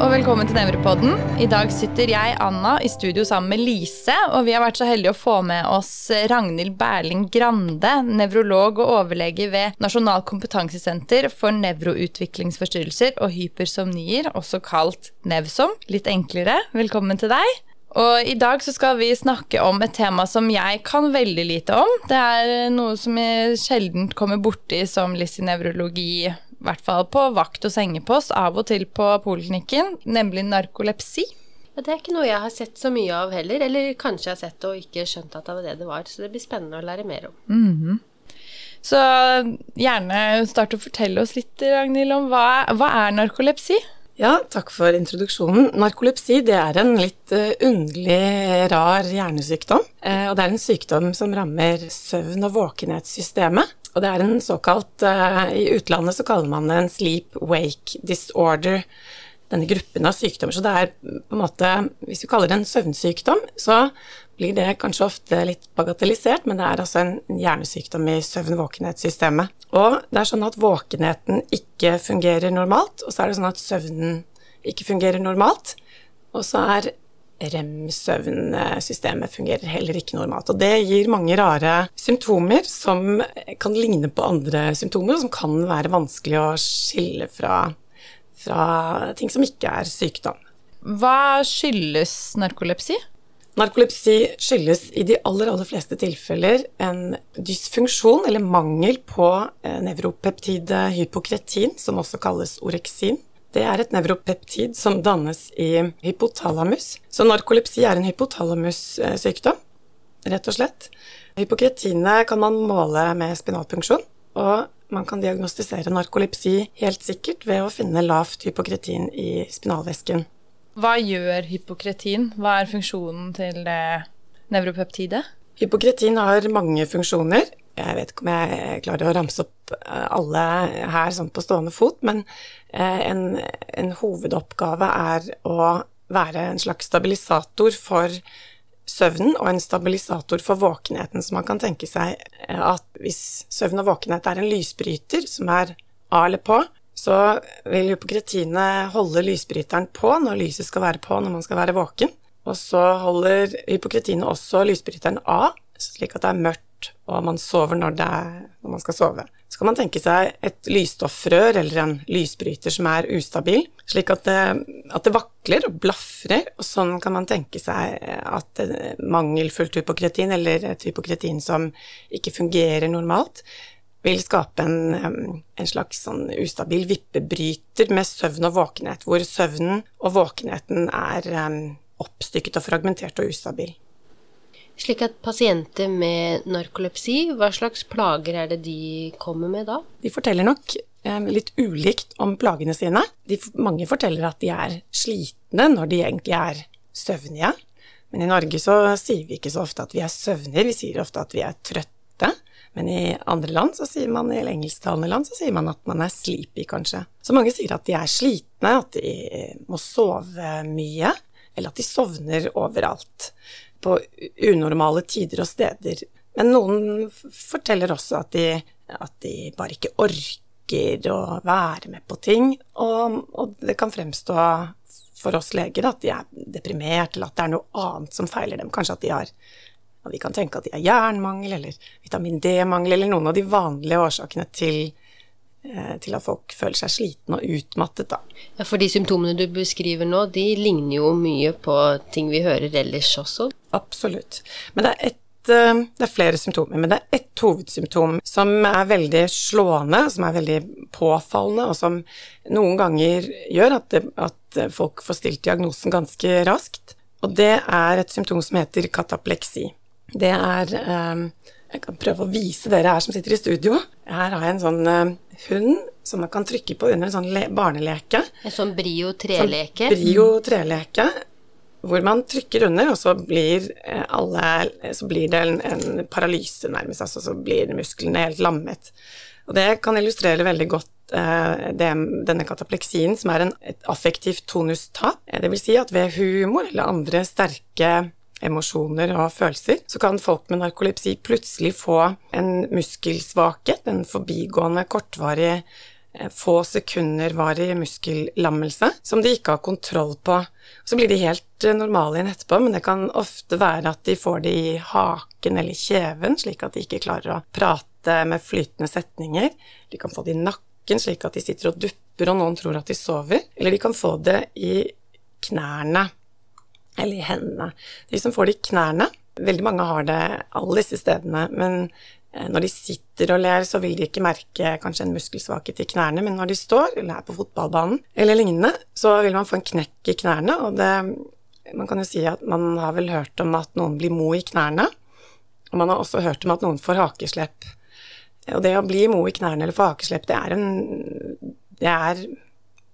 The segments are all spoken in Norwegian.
og velkommen til Nevropodden. I dag sitter jeg, Anna, i studio sammen med Lise, og vi har vært så heldige å få med oss Ragnhild Berling Grande, nevrolog og overlege ved Nasjonal kompetansesenter for nevroutviklingsforstyrrelser og hypersomnier, også kalt Nevsom. Litt enklere. Velkommen til deg. Og i dag så skal vi snakke om et tema som jeg kan veldig lite om. Det er noe som jeg sjelden kommer borti som nevrologi i hvert fall på vakt og sengepost, av og til på poliklinikken, nemlig narkolepsi. Ja, det er ikke noe jeg har sett så mye av heller, eller kanskje jeg har sett det og ikke skjønt at det var det det var. Så det blir spennende å lære mer om. Mm -hmm. Så gjerne start å fortelle oss litt, Ragnhild, om hva, hva er narkolepsi? Ja, takk for introduksjonen. Narkolepsi det er en litt uh, underlig, rar hjernesykdom. Uh, og det er en sykdom som rammer søvn- og våkenhetssystemet. Og det er en såkalt uh, I utlandet så kaller man det en sleep-wake disorder, denne gruppen av sykdommer. Så det er på en måte Hvis vi kaller det en søvnsykdom, så blir det kanskje ofte litt bagatellisert, men det er altså en hjernesykdom i søvn-våkenhetssystemet. Og det er sånn at våkenheten ikke fungerer normalt, og så er det sånn at søvnen ikke fungerer normalt. Og så er REM-søvnsystemet fungerer heller ikke normalt. Og det gir mange rare symptomer som kan ligne på andre symptomer, og som kan være vanskelig å skille fra, fra ting som ikke er sykdom. Hva skyldes narkolepsi? Narkolepsi skyldes i de aller, aller fleste tilfeller en dysfunksjon eller mangel på eh, nevropeptidet hypokretin, som også kalles oreksin. Det er et nevropeptid som dannes i hypotalamus. Så narkolepsi er en hypotalamussykdom, rett og slett. Hypokretinet kan man måle med spinalpunksjon, og man kan diagnostisere narkolepsi helt sikkert ved å finne lavt hypokretin i spinalvæsken. Hva gjør hypokretin? Hva er funksjonen til nevropeptidet? Hypokretin har mange funksjoner. Jeg vet ikke om jeg klarer å ramse opp eh, alle her sånn på stående fot, men eh, en, en hovedoppgave er å være en slags stabilisator for søvnen og en stabilisator for våkenheten. Så man kan tenke seg eh, at hvis søvn og våkenhet er en lysbryter som er av eller på, så vil hypokretinet holde lysbryteren på når lyset skal være på når man skal være våken. Og så holder hypokretinet også lysbryteren av, slik at det er mørkt og man sover når, er, når, man skal sove. Så kan man tenke seg et lysstoffrør eller en lysbryter som er ustabil, slik at det, at det vakler og blafrer, og sånn kan man tenke seg at mangelfullt hypokretin, eller et hypokretin som ikke fungerer normalt, vil skape en, en slags sånn ustabil vippebryter med søvn og våkenhet, hvor søvnen og våkenheten er oppstykket og fragmentert og ustabil. Slik at pasienter med narkolepsi, hva slags plager er det de kommer med da? De forteller nok eh, litt ulikt om plagene sine. De, mange forteller at de er slitne når de egentlig er søvnige. Men i Norge så sier vi ikke så ofte at vi er søvnige, vi sier ofte at vi er trøtte. Men i andre land, så sier man, eller engelsktalende land, så sier man at man er sleepy, kanskje. Så mange sier at de er slitne, at de må sove mye, eller at de sovner overalt på unormale tider og steder. Men noen forteller også at de, at de bare ikke orker å være med på ting, og, og, det kan fremstå for oss leger at de er deprimert, eller at det er noe annet som feiler dem. Kanskje at de har Vi kan tenke at de har jernmangel eller vitamin D-mangel, eller noen av de vanlige årsakene til til at folk føler seg slitne og utmattet, da. Ja, For de symptomene du beskriver nå, de ligner jo mye på ting vi hører ellers også? Absolutt. Men det er, et, eh, det er flere symptomer, men det er ett hovedsymptom som er veldig slående, som er veldig påfallende, og som noen ganger gjør at, det, at folk får stilt diagnosen ganske raskt. Og det er et symptom som heter katapleksi. Det er eh, Jeg kan prøve å vise dere her som sitter i studio. Her har jeg en sånn hund som man kan trykke på under en sånn barneleke. En sånn Brio treleke? Sånn Brio treleke, hvor man trykker under, og så blir, eh, alle, så blir det en, en paralyse, nærmest. Altså så blir musklene helt lammet. Og det kan illustrere veldig godt eh, det, denne katapleksien, som er en, et affektivt tonustap. Det vil si at ved humor eller andre sterke emosjoner og følelser, så kan folk med narkolepsi plutselig få en muskelsvakhet, en forbigående, kortvarig eh, få sekunder varig muskellammelse som de ikke har kontroll på. Så blir de helt eh, normale igjen etterpå, men det kan ofte være at de får det i haken eller kjeven, slik at de ikke klarer å prate med flytende setninger. De kan få det i nakken, slik at de sitter og dupper og noen tror at de sover. Eller de kan få det i knærne eller i hendene. De som får det i knærne, veldig mange har det alle disse stedene, men Eh, når de sitter og ler, så vil de ikke merke kanskje en muskelsvakhet i knærne, men når de står, eller er på fotballbanen eller lignende, så vil man få en knekk i knærne, og det Man kan jo si at man har vel hørt om at noen blir mo i knærne, og man har også hørt om at noen får hakeslepp. Og det å bli mo i knærne eller få hakeslepp, det er en Det er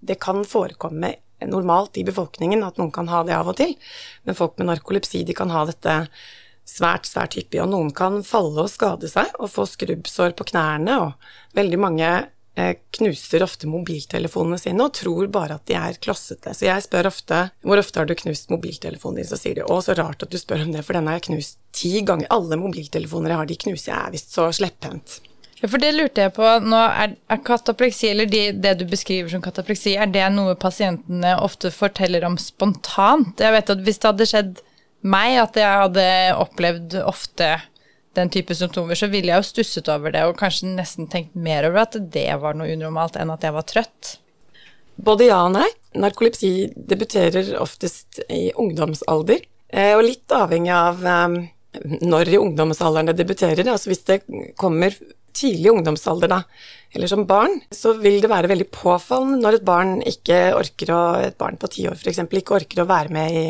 Det kan forekomme normalt i befolkningen at noen kan ha det av og til, men folk med narkolepsi, de kan ha dette svært, svært hyppig, og noen kan falle og skade seg og få skrubbsår på knærne, og veldig mange eh, knuser ofte mobiltelefonene sine og tror bare at de er klossete. Så jeg spør ofte hvor ofte har du knust mobiltelefonen din, så sier de å, så rart at du spør om det, for den har jeg knust ti ganger. Alle mobiltelefoner jeg har, de knuser jeg, er visst så slepphendt. Ja, for det lurte jeg på. Nå er, er katapleksi, eller de, det du beskriver som katapleksi, er det noe pasientene ofte forteller om spontant? Jeg vet at hvis det hadde skjedd meg at jeg hadde opplevd ofte den type symptomer, så ville jeg jo stusset over det og kanskje nesten tenkt mer over at det var noe unormalt enn at jeg var trøtt. Både ja og nei. Narkolepsi debuterer oftest i ungdomsalder, eh, og litt avhengig av eh, når i ungdomsalderen det debuterer. Altså hvis det kommer tidlig ungdomsalder, da, eller som barn, så vil det være veldig påfallende når et barn ikke orker å Et barn på ti år f.eks. ikke orker å være med i,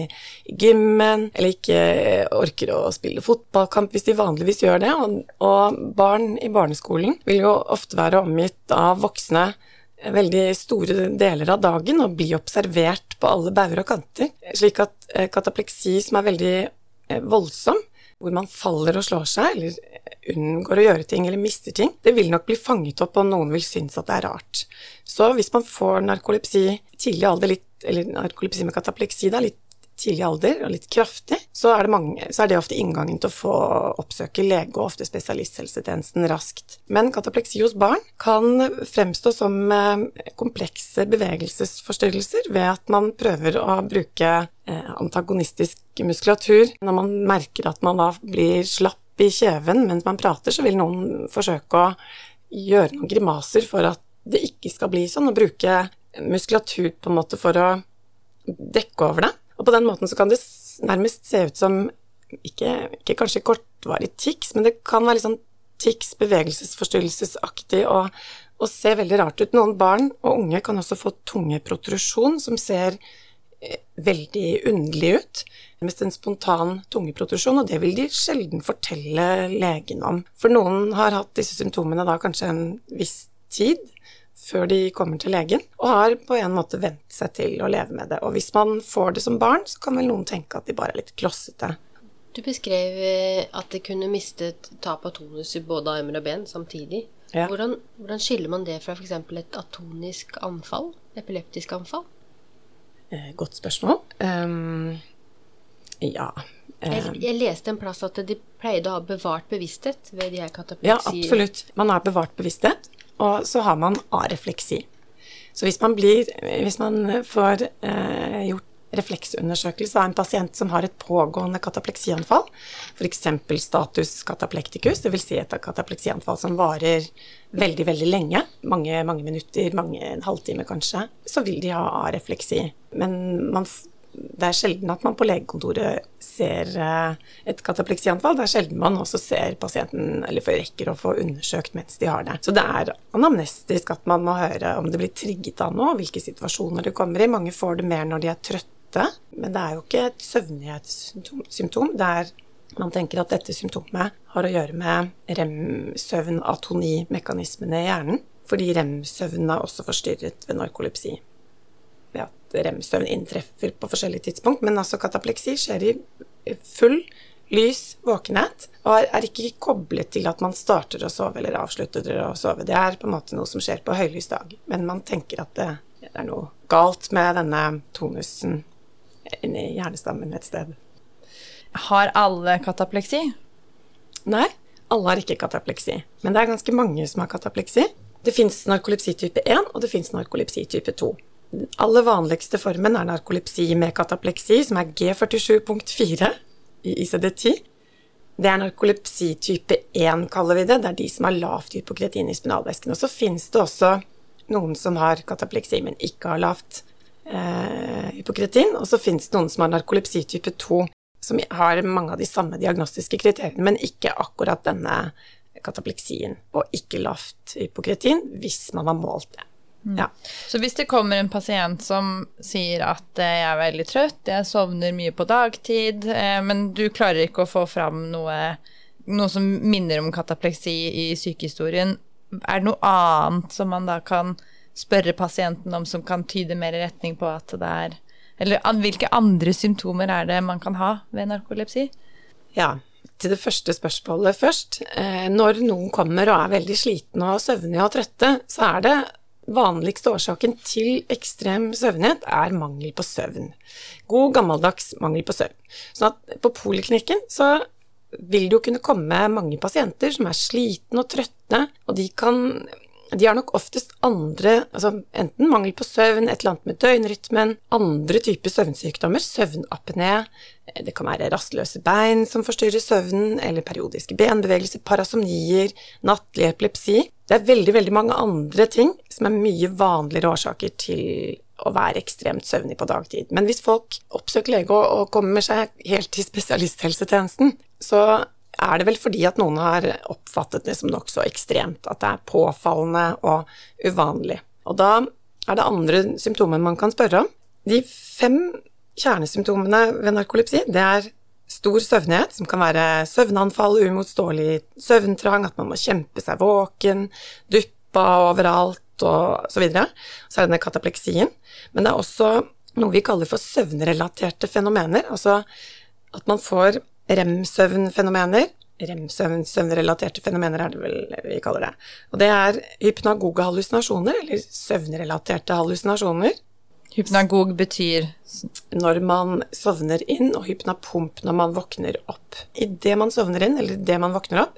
gymmen, eller ikke orker å spille fotballkamp hvis de vanligvis gjør det. Og, og barn i barneskolen vil jo ofte være omgitt av voksne veldig store deler av dagen og bli observert på alle bauger og kanter. Slik at eh, katapleksi, som er veldig eh, voldsom, hvor man faller og slår seg, eller unngår å gjøre ting eller mister ting, det vil nok bli fanget opp, og noen vil synes at det er rart. Så hvis man får narkolepsi tidlig alder, litt, eller narkolepsi med katapleksi, da, litt tidlig alder og litt kraftig, så er, det mange, så er det ofte inngangen til å få oppsøke lege og ofte spesialisthelsetjenesten raskt. Men katapleksi hos barn kan fremstå som eh, komplekse bevegelsesforstyrrelser ved at man prøver å bruke eh, antagonistisk muskulatur. Når man merker at man da blir slapp i kjeven mens man prater, så vil noen forsøke å gjøre noen grimaser for at det ikke skal bli sånn, og bruke muskulatur på en måte for å dekke over det. Og på den måten så kan det nærmest se ut som ikke, ikke kanskje kortvarig tics, men det kan være litt sånn tics, bevegelsesforstyrrelsesaktig og, og se veldig rart ut. Noen barn og unge kan også få tungeprotrusjon som ser eh, veldig underlig ut. Mest en spontan tungeprotrusjon, og det vil de sjelden fortelle legen om. For noen har hatt disse symptomene da kanskje en viss tid, før de kommer til legen, og har på en måte vent seg til å leve med det. Og hvis man får det som barn, så kan vel noen tenke at de bare er litt klossete. Du beskrev eh, at de kunne mistet tap av tonus i både armer og ben samtidig. Ja. Hvordan, hvordan, skiller man det fra f.eks. et atonisk anfall? Epileptisk anfall? Eh, godt spørsmål. Um, ja. Jeg, eh, jeg, leste en plass at de pleide å ha bevart bevissthet ved de her katapleksier. Ja, absolutt. Man har bevart bevissthet. Og så har man arefleksi. Så hvis man, blir, hvis man får eh, gjort refleksundersøkelse av en pasient som har et pågående katapleksianfall, f.eks. status kataplektikus, dvs. Si et katapleksianfall som varer veldig, veldig lenge, mange, mange minutter, mange, en halvtime kanskje, så vil de ha arefleksi. Men man det er sjelden at man på legekontoret ser eh, et katapleksianfall. Det er sjelden man også ser pasienten, eller rekker å få undersøkt mens de har det. Så det er anamnestisk at man må høre om det blir trigget av noe, hvilke situasjoner det kommer i. Mange får det mer når de er trøtte, men det er jo ikke et søvnighetssymptom. Det er man tenker at dette symptomet har å gjøre med rem-søvn-atoni-mekanismene i hjernen, fordi rem-søvnen er også forstyrret ved narkolepsi at rem-søvn inntreffer på forskjellige tidspunkt. Men altså katapleksi skjer i full lys våkenhet, og er ikke koblet til at man starter å sove eller avslutter å sove. Det er på en måte noe som skjer på høylys dag. Men man tenker at det, er noe galt med denne tonusen inni hjernestammen et sted. Har alle katapleksi? Nei, alle har ikke katapleksi. Men det er ganske mange som har katapleksi. Det fins narkolepsi type 1, og det fins narkolepsi type 2. Aller vanligste formen er narkolepsi med katapleksi, som er G47.4 i ICD-10. Det er narkolepsi type 1, kaller vi det. Det er de som har lavt hypokretin i spinalvæsken. Og så finnes det også noen som har katapleksi, men ikke har lavt eh, hypokretin. Og så finnes det noen som har narkolepsi type 2, som har mange av de samme diagnostiske kriteriene, men ikke akkurat denne katapleksien, og ikke lavt hypokretin, hvis man har målt det. Ja. Så hvis det kommer en pasient som sier at eh, jeg er veldig trøtt, jeg sovner mye på dagtid, eh, men du klarer ikke å få fram noe, noe som minner om katapleksi i sykehistorien, er det noe annet som man da kan spørre pasienten om som kan tyde mer i retning på at det er Eller hvilke andre symptomer er det man kan ha ved narkolepsi? Ja, til det første spørsmålet først. Eh, når noen kommer og er veldig slitne og søvnige og trøtte, så er det vanligste årsaken til ekstrem søvnighet er mangel på søvn. God, gammeldags mangel på søvn. Sånn at på poliklinikken så vil det jo kunne komme mange pasienter som er slitne og trøtte, og de kan de har nok oftest andre altså Enten mangel på søvn, et eller annet med døgnrytmen, andre typer søvnsykdommer, søvnapné, det kan være rastløse bein som forstyrrer søvnen, eller periodiske benbevegelser, parasomnier, nattlig epilepsi. Det er veldig, veldig mange andre ting som er mye vanligere årsaker til å være ekstremt søvnig på dagtid. Men hvis folk oppsøker lege og kommer seg helt til spesialisthelsetjenesten, så er det vel fordi at noen har oppfattet det som nokså ekstremt, at det er påfallende og uvanlig. Og da er det andre symptomer man kan spørre om. De fem kjernesymptomene ved narkolepsi, det er stor søvnighet, som kan være søvnanfall, uimotståelig søvntrang, at man må kjempe seg våken, duppa overalt og så videre. Så er det denne katapleksien. Men det er også noe vi kaller for søvnrelaterte fenomener, altså at man får rem-søvnfenomener. Rem-søvnrelaterte fenomener er det vel vi kaller det. Og det er hypnagoge hallusinasjoner, eller søvnrelaterte hallusinasjoner. Hypnagog betyr Når man sovner inn, og hypnapomp når man våkner opp. Idet man sovner inn, eller idet man våkner opp,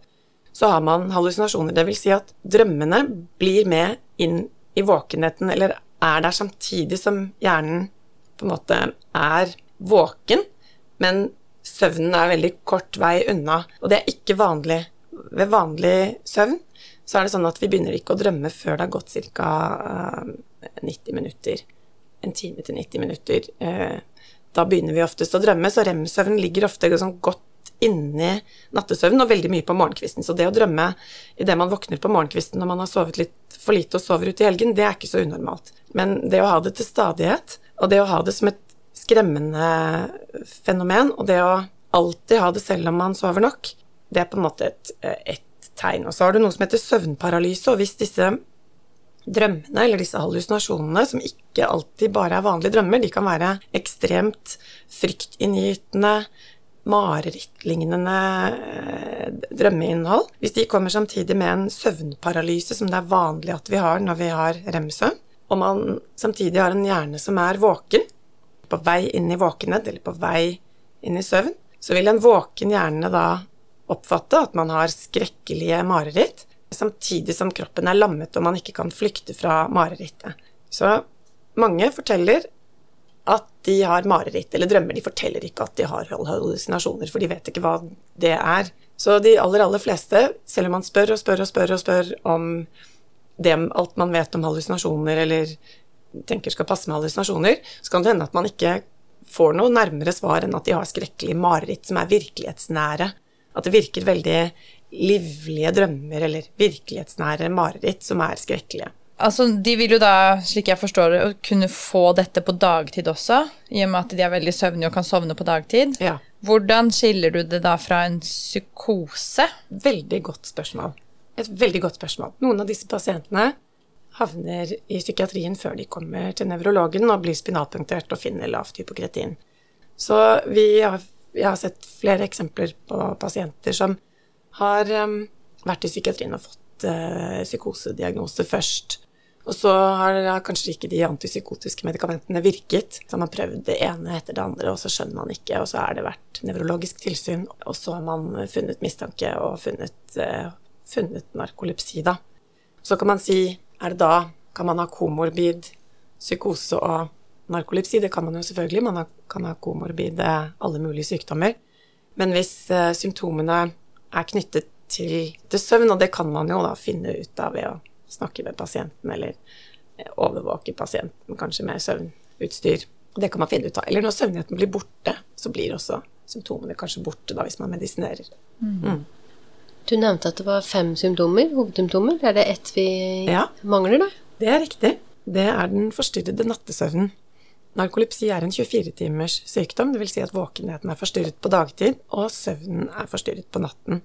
så har man hallusinasjoner. Det vil si at drømmene blir med inn i våkenheten, eller er der samtidig som hjernen på en måte er våken, men søvnen er veldig kort vei unna, og det er ikke vanlig. Ved vanlig søvn så er det sånn at vi begynner ikke å drømme før det har gått ca. 90 eh, minutter. En time til 90 minutter. Eh, da begynner vi oftest å drømme, så rem-søvnen ligger ofte sånn godt inni nattesøvnen og veldig mye på morgenkvisten. Så det å drømme idet man våkner på morgenkvisten når man har sovet litt for lite og sover ut i helgen, det er ikke så unormalt. Men det å ha det til stadighet, og det å ha det som et skremmende fenomen, og det å alltid ha det selv om man sover nok, det er på en måte et, et tegn. Og så har du noe som heter søvnparalyse, og hvis disse drømmene eller disse hallusinasjonene, som ikke alltid bare er vanlige drømmer, de kan være ekstremt fryktinngytende, marerittlignende eh, drømmeinnhold. Hvis de kommer samtidig med en søvnparalyse, som det er vanlig at vi har når vi har rem-søvn, og man samtidig har en hjerne som er våken, på vei inn i våkenhet eller på vei inn i søvn, så vil en våken hjerne da oppfatte at man har skrekkelige mareritt, samtidig som kroppen er lammet og man ikke kan flykte fra marerittet. Så mange forteller at de har mareritt eller drømmer. De forteller ikke at de har hallusinasjoner, for de vet ikke hva det er. Så de aller, aller fleste, selv om man spør og spør og spør og spør om det, alt man vet om hallusinasjoner eller tenker skal passe med hallusinasjoner, så kan det hende at man ikke får noe nærmere svar enn at de har skrekkelige mareritt som er virkelighetsnære. At det virker veldig livlige drømmer eller virkelighetsnære mareritt som er skrekkelige. Altså, De vil jo da, slik jeg forstår det, kunne få dette på dagtid også, i og med at de er veldig søvnige og kan sovne på dagtid. Ja. Hvordan skiller du det da fra en psykose? Veldig godt spørsmål. Et veldig godt spørsmål. Noen av disse pasientene havner i psykiatrien før de kommer til nevrologen og blir spinalpunktert og finner lavt hypokretin. Så vi har, jeg har sett flere eksempler på pasienter som har um, vært i psykiatrien og fått uh, psykosediagnose først. Og så har, har kanskje ikke de antipsykotiske medikamentene virket. Så har prøvd det ene etter det andre, og så skjønner man ikke. Og så har det vært nevrologisk tilsyn, og så har man funnet mistanke og funnet, uh, funnet narkolepsi, da. Så kan man si er det da kan man ha komorbid psykose og narkolepsi? Det kan man jo selvfølgelig. Man kan ha komorbid alle mulige sykdommer. Men hvis uh, symptomene er knyttet til, til, søvn, og det kan man jo da finne ut av ved å snakke med pasienten eller eh, overvåke pasienten kanskje med søvnutstyr. Det kan man finne ut av. Eller når søvnigheten blir borte, så blir også symptomene kanskje borte da hvis man medisinerer. Mm. Mm. Du nevnte at det var fem symptomer, hovedsymptomer. Er det ett vi ja, mangler, da? Det er riktig. Det er den forstyrrede nattesøvnen. Narkolepsi er en 24-timers sykdom, dvs. Si at våkenheten er forstyrret på dagtid, og søvnen er forstyrret på natten.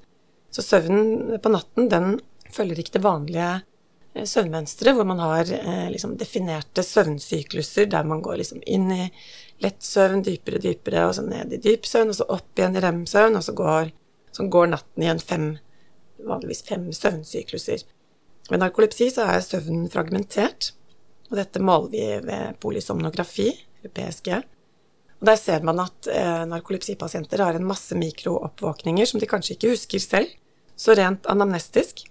Så søvnen på natten, den følger ikke det vanlige eh, søvnmønsteret, hvor man har eh, liksom, definerte søvnsykluser der man går liksom inn i lett søvn, dypere, dypere, og så ned i dyp søvn, og så opp igjen i rem-søvn, og så går, så går natten i en fem vanligvis fem søvnsykluser. Ved narkolepsi så er søvnen fragmentert, og dette måler vi ved polysomnografi, eller PSG. Og der ser man at eh, narkolepsipasienter har en masse mikrooppvåkninger som de kanskje ikke husker selv. Så rent anamnestisk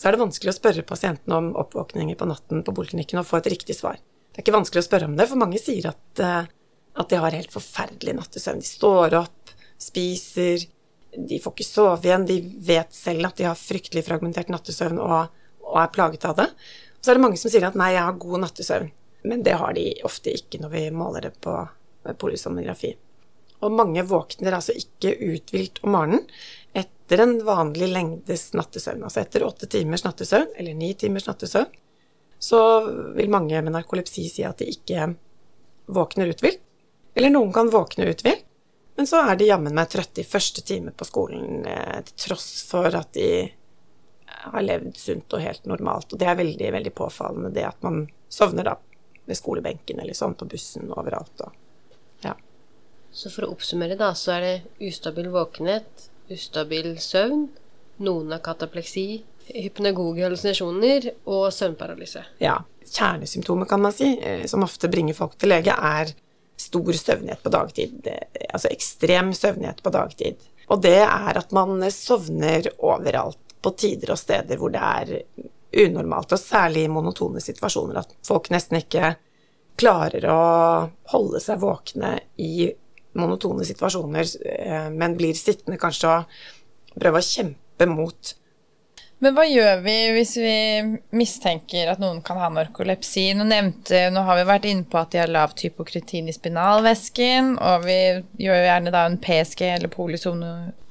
så er det vanskelig å spørre pasienten om oppvåkninger på natten på poliklinikken og få et riktig svar. Det er ikke vanskelig å spørre om det, for mange sier at, eh, at de har helt forferdelig nattesøvn. De står opp, spiser, de får ikke sove igjen, de vet selv at de har fryktelig fragmentert nattesøvn og, og, er plaget av det. Så er det mange som sier at nei, jeg har god nattesøvn. Men det har de ofte ikke når vi måler det på polysomnografi. Og mange våkner altså ikke uthvilt om morgenen etter en vanlig lengdes nattesøvn. Altså etter åtte timers nattesøvn, eller ni timers nattesøvn, så vil mange med narkolepsi si at de ikke våkner uthvilt. Eller noen kan våkne uthvilt, men så er de jammen meg trøtte i første time på skolen, eh, til tross for at de har levd sunt og helt normalt. Og det er veldig, veldig påfallende, det at man sovner da ved skolebenken eller sånn, på bussen overalt. Og, ja. Så for å oppsummere, da, så er det ustabil våkenhet, ustabil søvn, noen har katapleksi, hypnagoge hallusinasjoner og søvnparalyse. Ja. Kjernesymptomer, kan man si, eh, som ofte bringer folk til lege, er stor søvnighet på dagtid. Altså ekstrem søvnighet på dagtid. Og det er at man sovner overalt på tider og steder hvor det er unormalt, og særlig i monotone situasjoner, at folk nesten ikke klarer å holde seg våkne i monotone situasjoner, eh, men blir sittende kanskje og prøve å kjempe mot men hva gjør vi hvis vi mistenker at noen kan ha narkolepsi? Nå, nevnte, nå har vi vært inne på at de har lav typokritin i spinalvæsken, og vi gjør jo gjerne da en PSG eller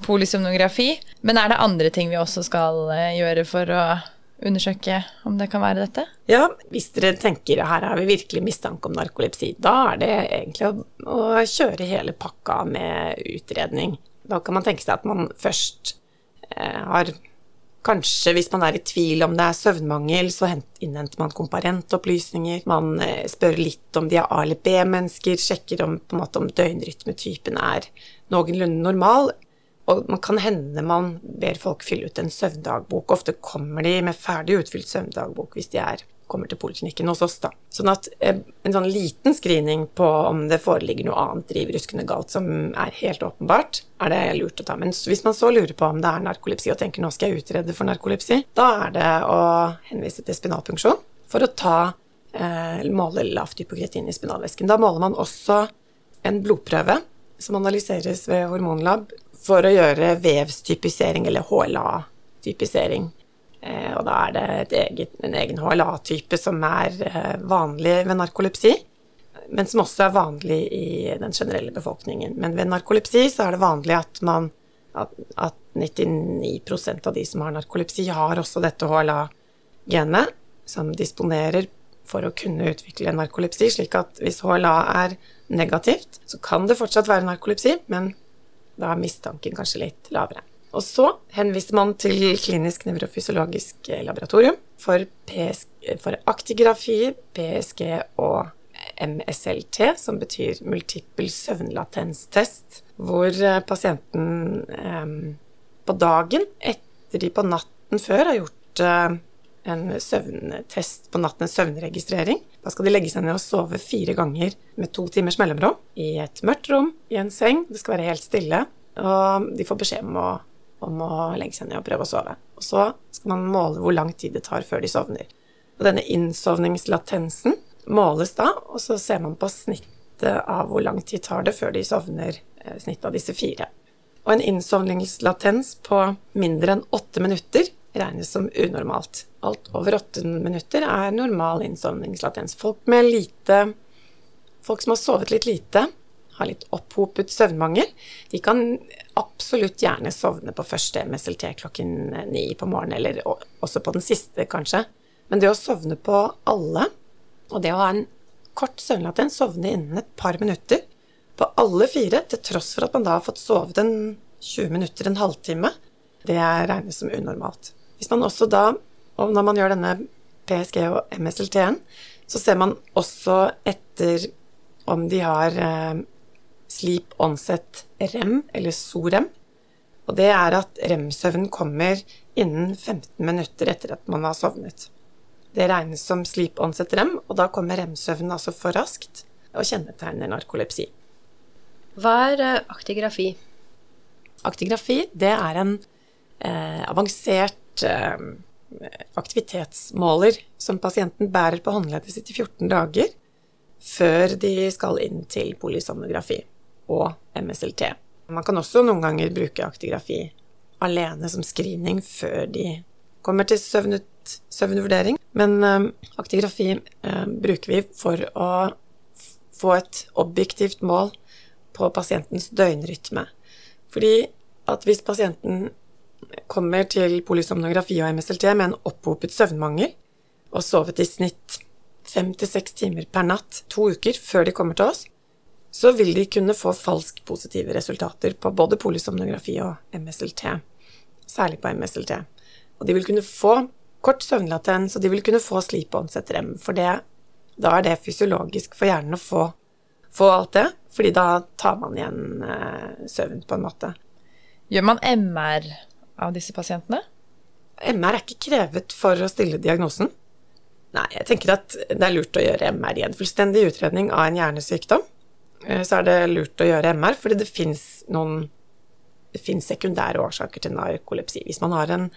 polysomnografi. Men er det andre ting vi også skal eh, gjøre for å undersøke om det kan være dette? Ja, hvis dere tenker her har vi virkelig mistanke om narkolepsi, da er det egentlig å, å kjøre hele pakka med utredning. Da kan man tenke seg at man først eh, har Kanskje hvis man er i tvil om det er søvnmangel, så innhenter man komparentopplysninger. Man eh, spør litt om de er A- eller B-mennesker, sjekker om, måte, om døgnrytmetypen er noenlunde normal. Og man kan hende man ber folk fylle ut en søvndagbok. Ofte kommer de med ferdig utfylt søvndagbok hvis de er kommer til poliklinikken hos oss, da. Sånn at eh, en sånn liten screening på om det foreligger noe annet drivruskende galt som er helt åpenbart, er det lurt å ta. Men hvis man så lurer på om det er narkolepsi og tenker nå skal jeg utrede for narkolepsi, da er det å henvise til spinalpunksjon for å ta eh, måle lavt hypokretin i spinalvæsken. Da måler man også en blodprøve som analyseres ved hormonlab for å gjøre vevstypisering, eller HLA-typisering. Eh, og da er det eget, en egen HLA-type som er eh, vanlig ved narkolepsi, men som også er vanlig i den generelle befolkningen. Men ved narkolepsi så er det vanlig at, man, at, at 99% av de som har narkolepsi, har også dette HLA-genet, som disponerer for å kunne utvikle narkolepsi, slik at hvis HLA er negativt, så kan det fortsatt være narkolepsi, men da er mistanken kanskje litt lavere. Og så henviste man til klinisk nevrofysiologisk laboratorium for, PSG, for aktigrafi, PSG og MSLT, som betyr multiple søvnlatenstest, hvor eh, pasienten eh, på dagen, etter de på natten før har gjort eh, en søvntest på natten, en søvnregistrering. Da skal de legge seg ned og sove fire ganger med to timers mellomrom i et mørkt rom, i en seng. Det skal være helt stille. Og de får beskjed om å om å legge seg ned og prøve å sove. Og så skal man måle hvor lang tid det tar før de sovner. Og denne innsovningslatensen måles da, og så ser man på snittet av hvor lang tid tar det før de sovner, eh, snittet av disse fire. Og en innsovningslatens på mindre enn åtte minutter regnes som unormalt. Alt over åtte minutter er normal innsovningslatens. Folk med lite Folk som har sovet litt lite, har litt opphopet søvnmangel, de kan absolutt gjerne sovne på første MSLT klokken ni på morgenen, eller også på den siste, kanskje. Men det å sovne på alle, og det å ha en kort søvnlatens, sovne innen et par minutter på alle fire, til tross for at man da har fått sovet en 20 minutter, en halvtime, det regnes som unormalt. Hvis man også da, og når man gjør denne PSG og MSLT-en, så ser man også etter om de har eh, sleep onset rem, eller SOREM. Og det er at rem-søvn kommer innen 15 minutter etter at man har sovnet. Det regnes som sleep onset rem, og da kommer rem-søvnen altså for raskt og kjennetegner narkolepsi. Hva er eh, aktigrafi? Aktigrafi, det er en eh, avansert eh, aktivitetsmåler som pasienten bærer på håndleddet sitt i 14 dager før de skal inn til polysomnografi og MSLT. Man kan også noen ganger bruke aktigrafi alene som screening før de kommer til søvnet, søvnvurdering. Men uh, aktigrafi uh, bruker vi for å få et objektivt mål på pasientens døgnrytme. Fordi at hvis pasienten kommer til polysomnografi og MSLT med en opphopet søvnmangel og sovet i snitt fem til seks timer per natt to uker før de kommer til oss, så vil de kunne få falsk positive resultater på både polysomnografi og MSLT, særlig på MSLT. Og de vil kunne få kort søvnlatens, og de vil kunne få sleep onset rem, for det, da er det fysiologisk for hjernen å få, få alt det, fordi da tar man igjen eh, søvn, på en måte. Gjør man MR av disse pasientene? MR er ikke krevet for å stille diagnosen. Nei, jeg tenker at det er lurt å gjøre MR i en fullstendig utredning av en hjernesykdom. Eh, så er det lurt å gjøre MR, fordi det fins noen det finnes sekundære årsaker til narkolepsi. Hvis man har en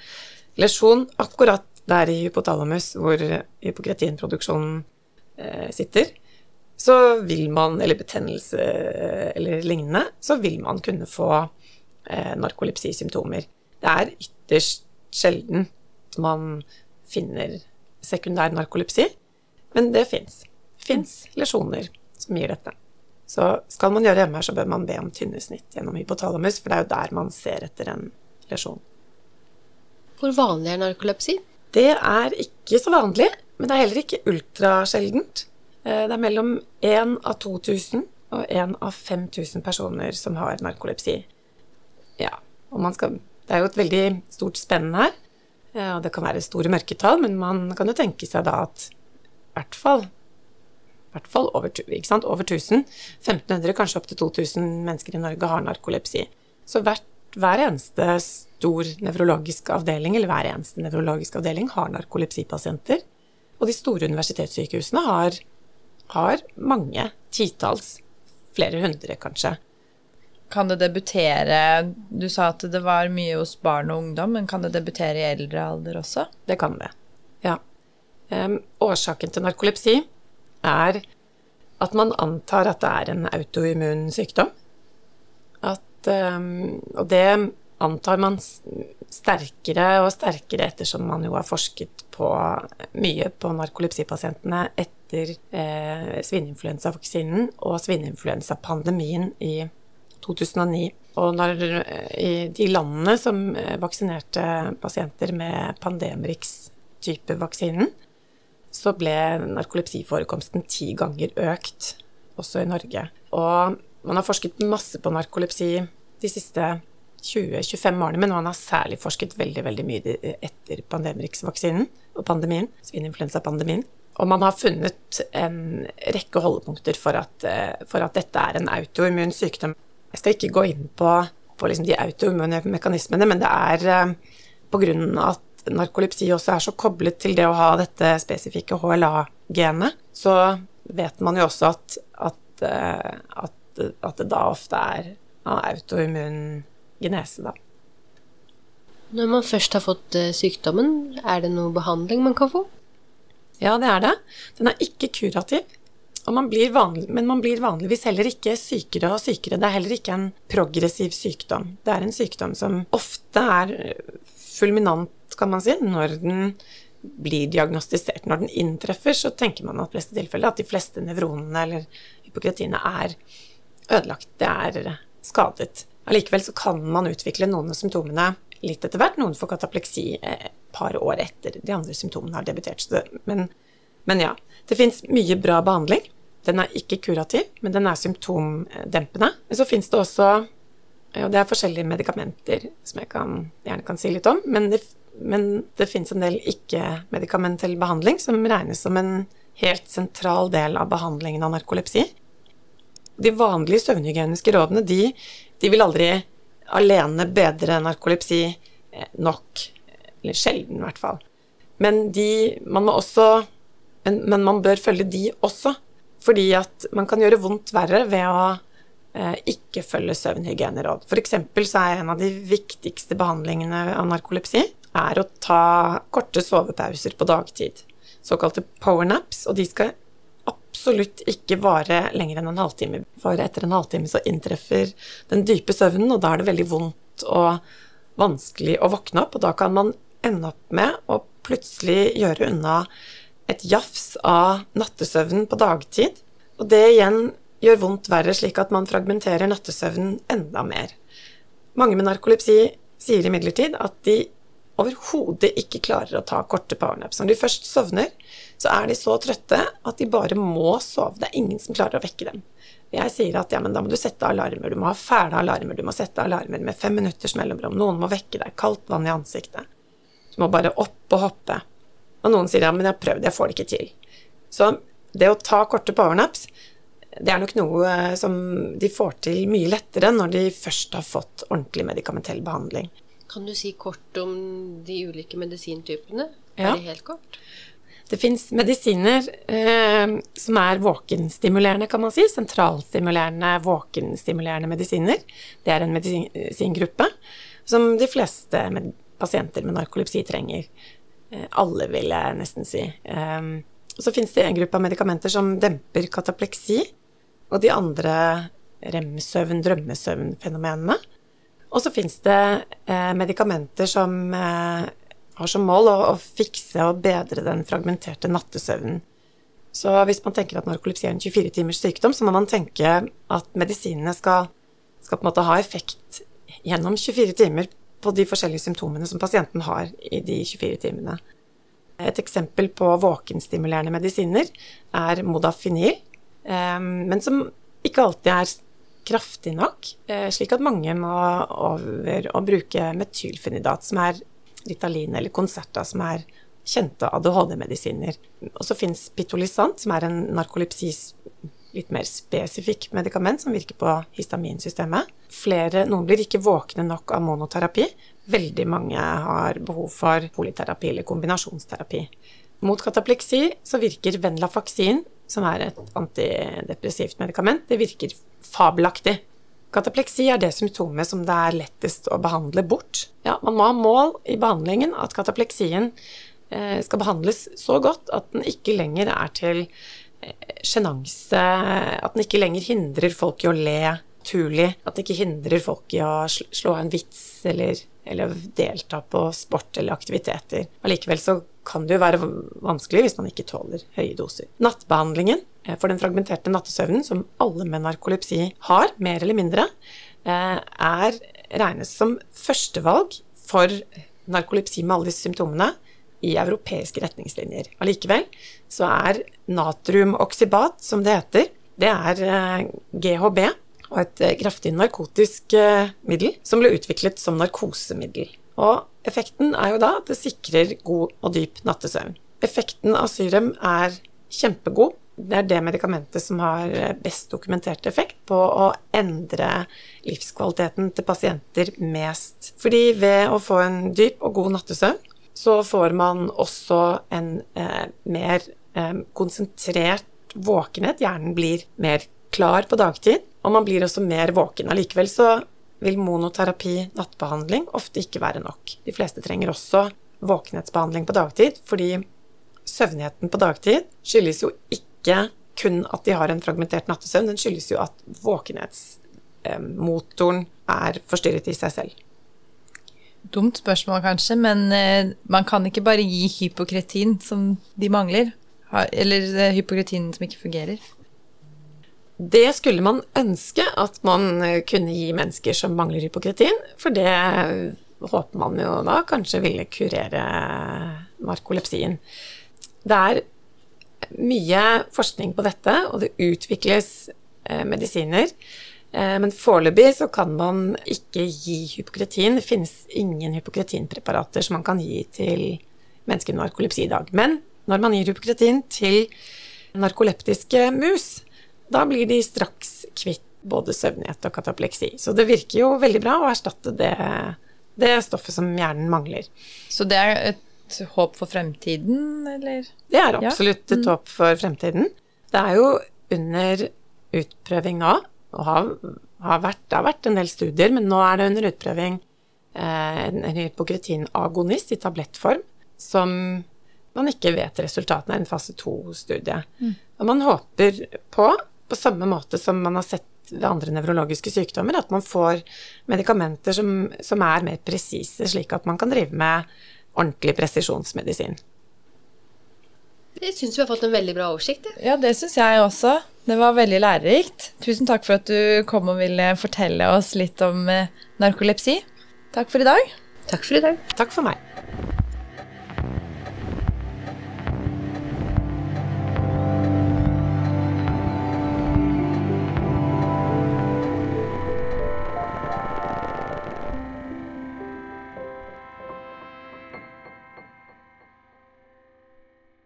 lesjon akkurat der i hypotalamus hvor hypokretinproduksjonen eh, sitter, så vil man, eller betennelse eller lignende, så vil man kunne få eh, narkolepsisymptomer. Det er ytterst sjelden man finner sekundær narkolepsi, men det fins. Fins lesjoner som gir dette. Så skal man gjøre MR, så bør man be om tynnesnitt gjennom hypotalamus, for det er jo der man ser etter en lesjon. Hvor vanlig er narkolepsi? Det er ikke så vanlig, men det er heller ikke ultrasjeldent. Eh, det er mellom 1 av 2000 og 1 av 5000 personer som har narkolepsi. Ja, og man skal Det er jo et veldig stort spenn her, eh, og det kan være store mørketall, men man kan jo tenke seg da at i hvert fall i hvert fall over, over 1000. 1500, kanskje opptil 2000 mennesker i Norge har narkolepsi. Så hvert, hver eneste stor nevrologisk avdeling, eller hver eneste nevrologisk avdeling, har narkolepsipasienter. Og de store universitetssykehusene har, har mange titalls, flere hundre kanskje. Kan det debutere Du sa at det var mye hos barn og ungdom, men kan det debutere i eldre alder også? Det kan det, ja. Um, årsaken til narkolepsi er at man antar at det er en autoimmun sykdom. At, um, og det antar man sterkere og sterkere ettersom man jo har forsket på mye på narkolepsipasientene etter eh, svineinfluensavaksinen og svineinfluensapandemien i 2009. Og når, eh, i de landene som eh, vaksinerte pasienter med Pandemrix-type vaksinen, så ble narkolepsiforekomsten ti ganger økt, også i Norge. Og man har forsket masse på narkolepsi de siste 20-25 årene, men man har særlig forsket veldig veldig mye etter Pandemrix-vaksinen og pandemien, svineinfluensapandemien. Og man har funnet en rekke holdepunkter for at, for at dette er en autoimmun sykdom. Jeg skal ikke gå inn på, på liksom de autoimmune mekanismene, men det er eh, på grunn av at narkolepsi også er så koblet til det å ha dette spesifikke HLA-genet, så vet man jo også at, at, eh, at, at det da ofte er autoimmun genese, da. Når man først har fått eh, sykdommen, er det noe behandling man kan få? Ja, det er det. Den er ikke kurativ. Man vanlig, men man blir vanligvis heller ikke sykere og sykere. Det er heller ikke en progressiv sykdom. Det er en sykdom som ofte er fulminant, kan man si, når den blir diagnostisert. Når den inntreffer, så tenker man at at de fleste nevronene eller hypokratiene er ødelagt. Det er skadet. Allikevel så kan man utvikle noen av symptomene litt etter hvert. Noen får katapleksi et par år etter de andre symptomene har debutert. Men, men, ja. Det fins mye bra behandling. Den er ikke kurativ, men den er symptomdempende. Men så fins det også og det er forskjellige medikamenter som jeg kan, gjerne kan si litt om. Men det, men det finnes en del ikke-medikamentell behandling som regnes som en helt sentral del av behandlingen av narkolepsi. De vanlige søvnhygieniske rådene, de, de vil aldri alene bedre narkolepsi eh, nok. Eller sjelden, i hvert fall. Men de Man også men, men, man bør følge de også. Fordi at man kan gjøre vondt verre ved å eh, ikke følge søvnhygieneråd. F.eks. så er en av de viktigste behandlingene av narkolepsi er å ta korte sovepauser på dagtid. Såkalte powernaps. Og de skal absolutt ikke vare lenger enn en halvtime. For etter en halvtime så inntreffer den dype søvnen, og da er det veldig vondt og vanskelig å våkne opp. Og da kan man ende opp med å plutselig gjøre unna et jafs av nattesøvnen på dagtid. Og det igjen gjør vondt verre, slik at man fragmenterer nattesøvnen enda mer. Mange med narkolepsi sier imidlertid at de overhodet ikke klarer å ta korte powernaps. Når de først sovner, så er de så trøtte at de bare må sove. Det er ingen som klarer å vekke dem. Jeg sier at ja, men da må du sette alarmer, du må ha fæle alarmer, du må sette alarmer med fem minutters mellomrom, noen må vekke deg, kaldt vann i ansiktet. Du må bare opp og hoppe. Og noen sier ja, men jeg har prøvd, jeg får det ikke til. Så det å ta korte powernaps, det er nok noe eh, som de får til mye lettere når de først har fått ordentlig medikamentell behandling. Kan du si kort om de ulike medisintypene? Ja. det helt kort? Det fins medisiner eh, som er våkenstimulerende, kan man si. Sentralstimulerende, våkenstimulerende medisiner. Det er en medisingruppe som de fleste med pasienter med narkolepsi trenger. Eh, alle, vil jeg nesten si. Eh, og så fins det en gruppe av medikamenter som demper katapleksi, og de andre remsøvn, drømmesøvn-fenomenene. Og så fins det eh, medikamenter som eh, har som mål å, å, fikse og bedre den fragmenterte nattesøvnen. Så hvis man tenker at narkolepsi er en 24 timers sykdom, så må man tenke at medisinene skal, skal på en måte ha effekt gjennom 24 timer på de forskjellige symptomene som pasienten har i de 24 timene. Et eksempel på våkenstimulerende medisiner er modafinil, men som ikke alltid er kraftig nok, eh, slik at mange må over å bruke metylfenidat, som er Ritalin eller Concerta, som er kjente ADHD-medisiner. Og så fins Pitolisant, som er en narkolepsis litt mer spesifikk medikament som virker på histaminsystemet. Flere, noen blir ikke våkne nok av monoterapi. Veldig mange har behov for polyterapi eller kombinasjonsterapi. Mot katapleksi så virker Venlafaxin, som er et antidepressivt medikament, det virker fabelaktig. Katapleksi er det symptomet som det er lettest å behandle bort. Ja, man må ha mål i behandlingen at katapleksien eh, skal behandles så godt at den ikke lenger er til eh, sjenanse, at den ikke lenger hindrer folk i å le naturlig, at det ikke hindrer folk i å slå en vits eller, eller delta på sport eller aktiviteter. Allikevel så kan det jo være vanskelig hvis man ikke tåler høye doser. Nattbehandlingen eh, for den fragmenterte nattesøvnen, som alle med narkolepsi har, mer eller mindre, eh, er regnes som førstevalg for narkolepsi med alle disse symptomene i europeiske retningslinjer. Allikevel så er natriumoksybat, som det heter, det er GHB, og et kraftig narkotisk middel som ble utviklet som narkosemiddel. Og effekten er jo da at det sikrer god og dyp nattesøvn. Effekten av Syrem er kjempegod. Det er det medikamentet som har best dokumentert effekt på å endre livskvaliteten til pasienter mest. Fordi ved å få en dyp og god nattesøvn, så får man også en eh, mer eh, konsentrert våkenhet. Hjernen blir mer klar på dagtid, og man blir også mer våken. Allikevel så vil monoterapi, nattbehandling, ofte ikke være nok. De fleste trenger også våkenhetsbehandling på dagtid, fordi søvnigheten på dagtid skyldes jo ikke kun at de har en fragmentert nattesøvn, den skyldes jo at våkenhetsmotoren er forstyrret i seg selv. Dumt spørsmål kanskje, men eh, man kan ikke bare gi hypokretin som de mangler. Eller eh, hypokretin som ikke fungerer. Det skulle man ønske at man eh, kunne gi mennesker som mangler hypokretin, for det håper man jo da kanskje ville kurere narkolepsien. Det er mye forskning på dette, og det utvikles eh, medisiner. Eh, men foreløpig så kan man ikke gi hypokretin. Det finnes ingen hypokretinpreparater som man kan gi til mennesker med narkolepsi i dag. Men når man gir hypokretin til narkoleptiske mus, da blir de straks kvitt både søvnighet og katapleksi. Så det virker jo veldig bra å erstatte det, det stoffet som hjernen mangler. Så det er et håp for fremtiden, eller? Det er absolutt ja. et mm. håp for fremtiden. Det er jo under utprøving nå, og har, har vært, det har vært en del studier, men nå er det under utprøving eh, en, en hypokretinagonist i tablettform som man ikke vet resultatene av en fase to-studie. Mm. Og man håper på, på samme måte som man har sett ved andre nevrologiske sykdommer, at man får medikamenter som, som er mer presise, slik at man kan drive med ordentlig presisjonsmedisin. Jeg syns vi har fått en veldig bra oversikt. Ja, det syns jeg også. Det var veldig lærerikt. Tusen takk for at du kom og ville fortelle oss litt om eh, narkolepsi. Takk for i dag. Takk for i dag. Takk for meg.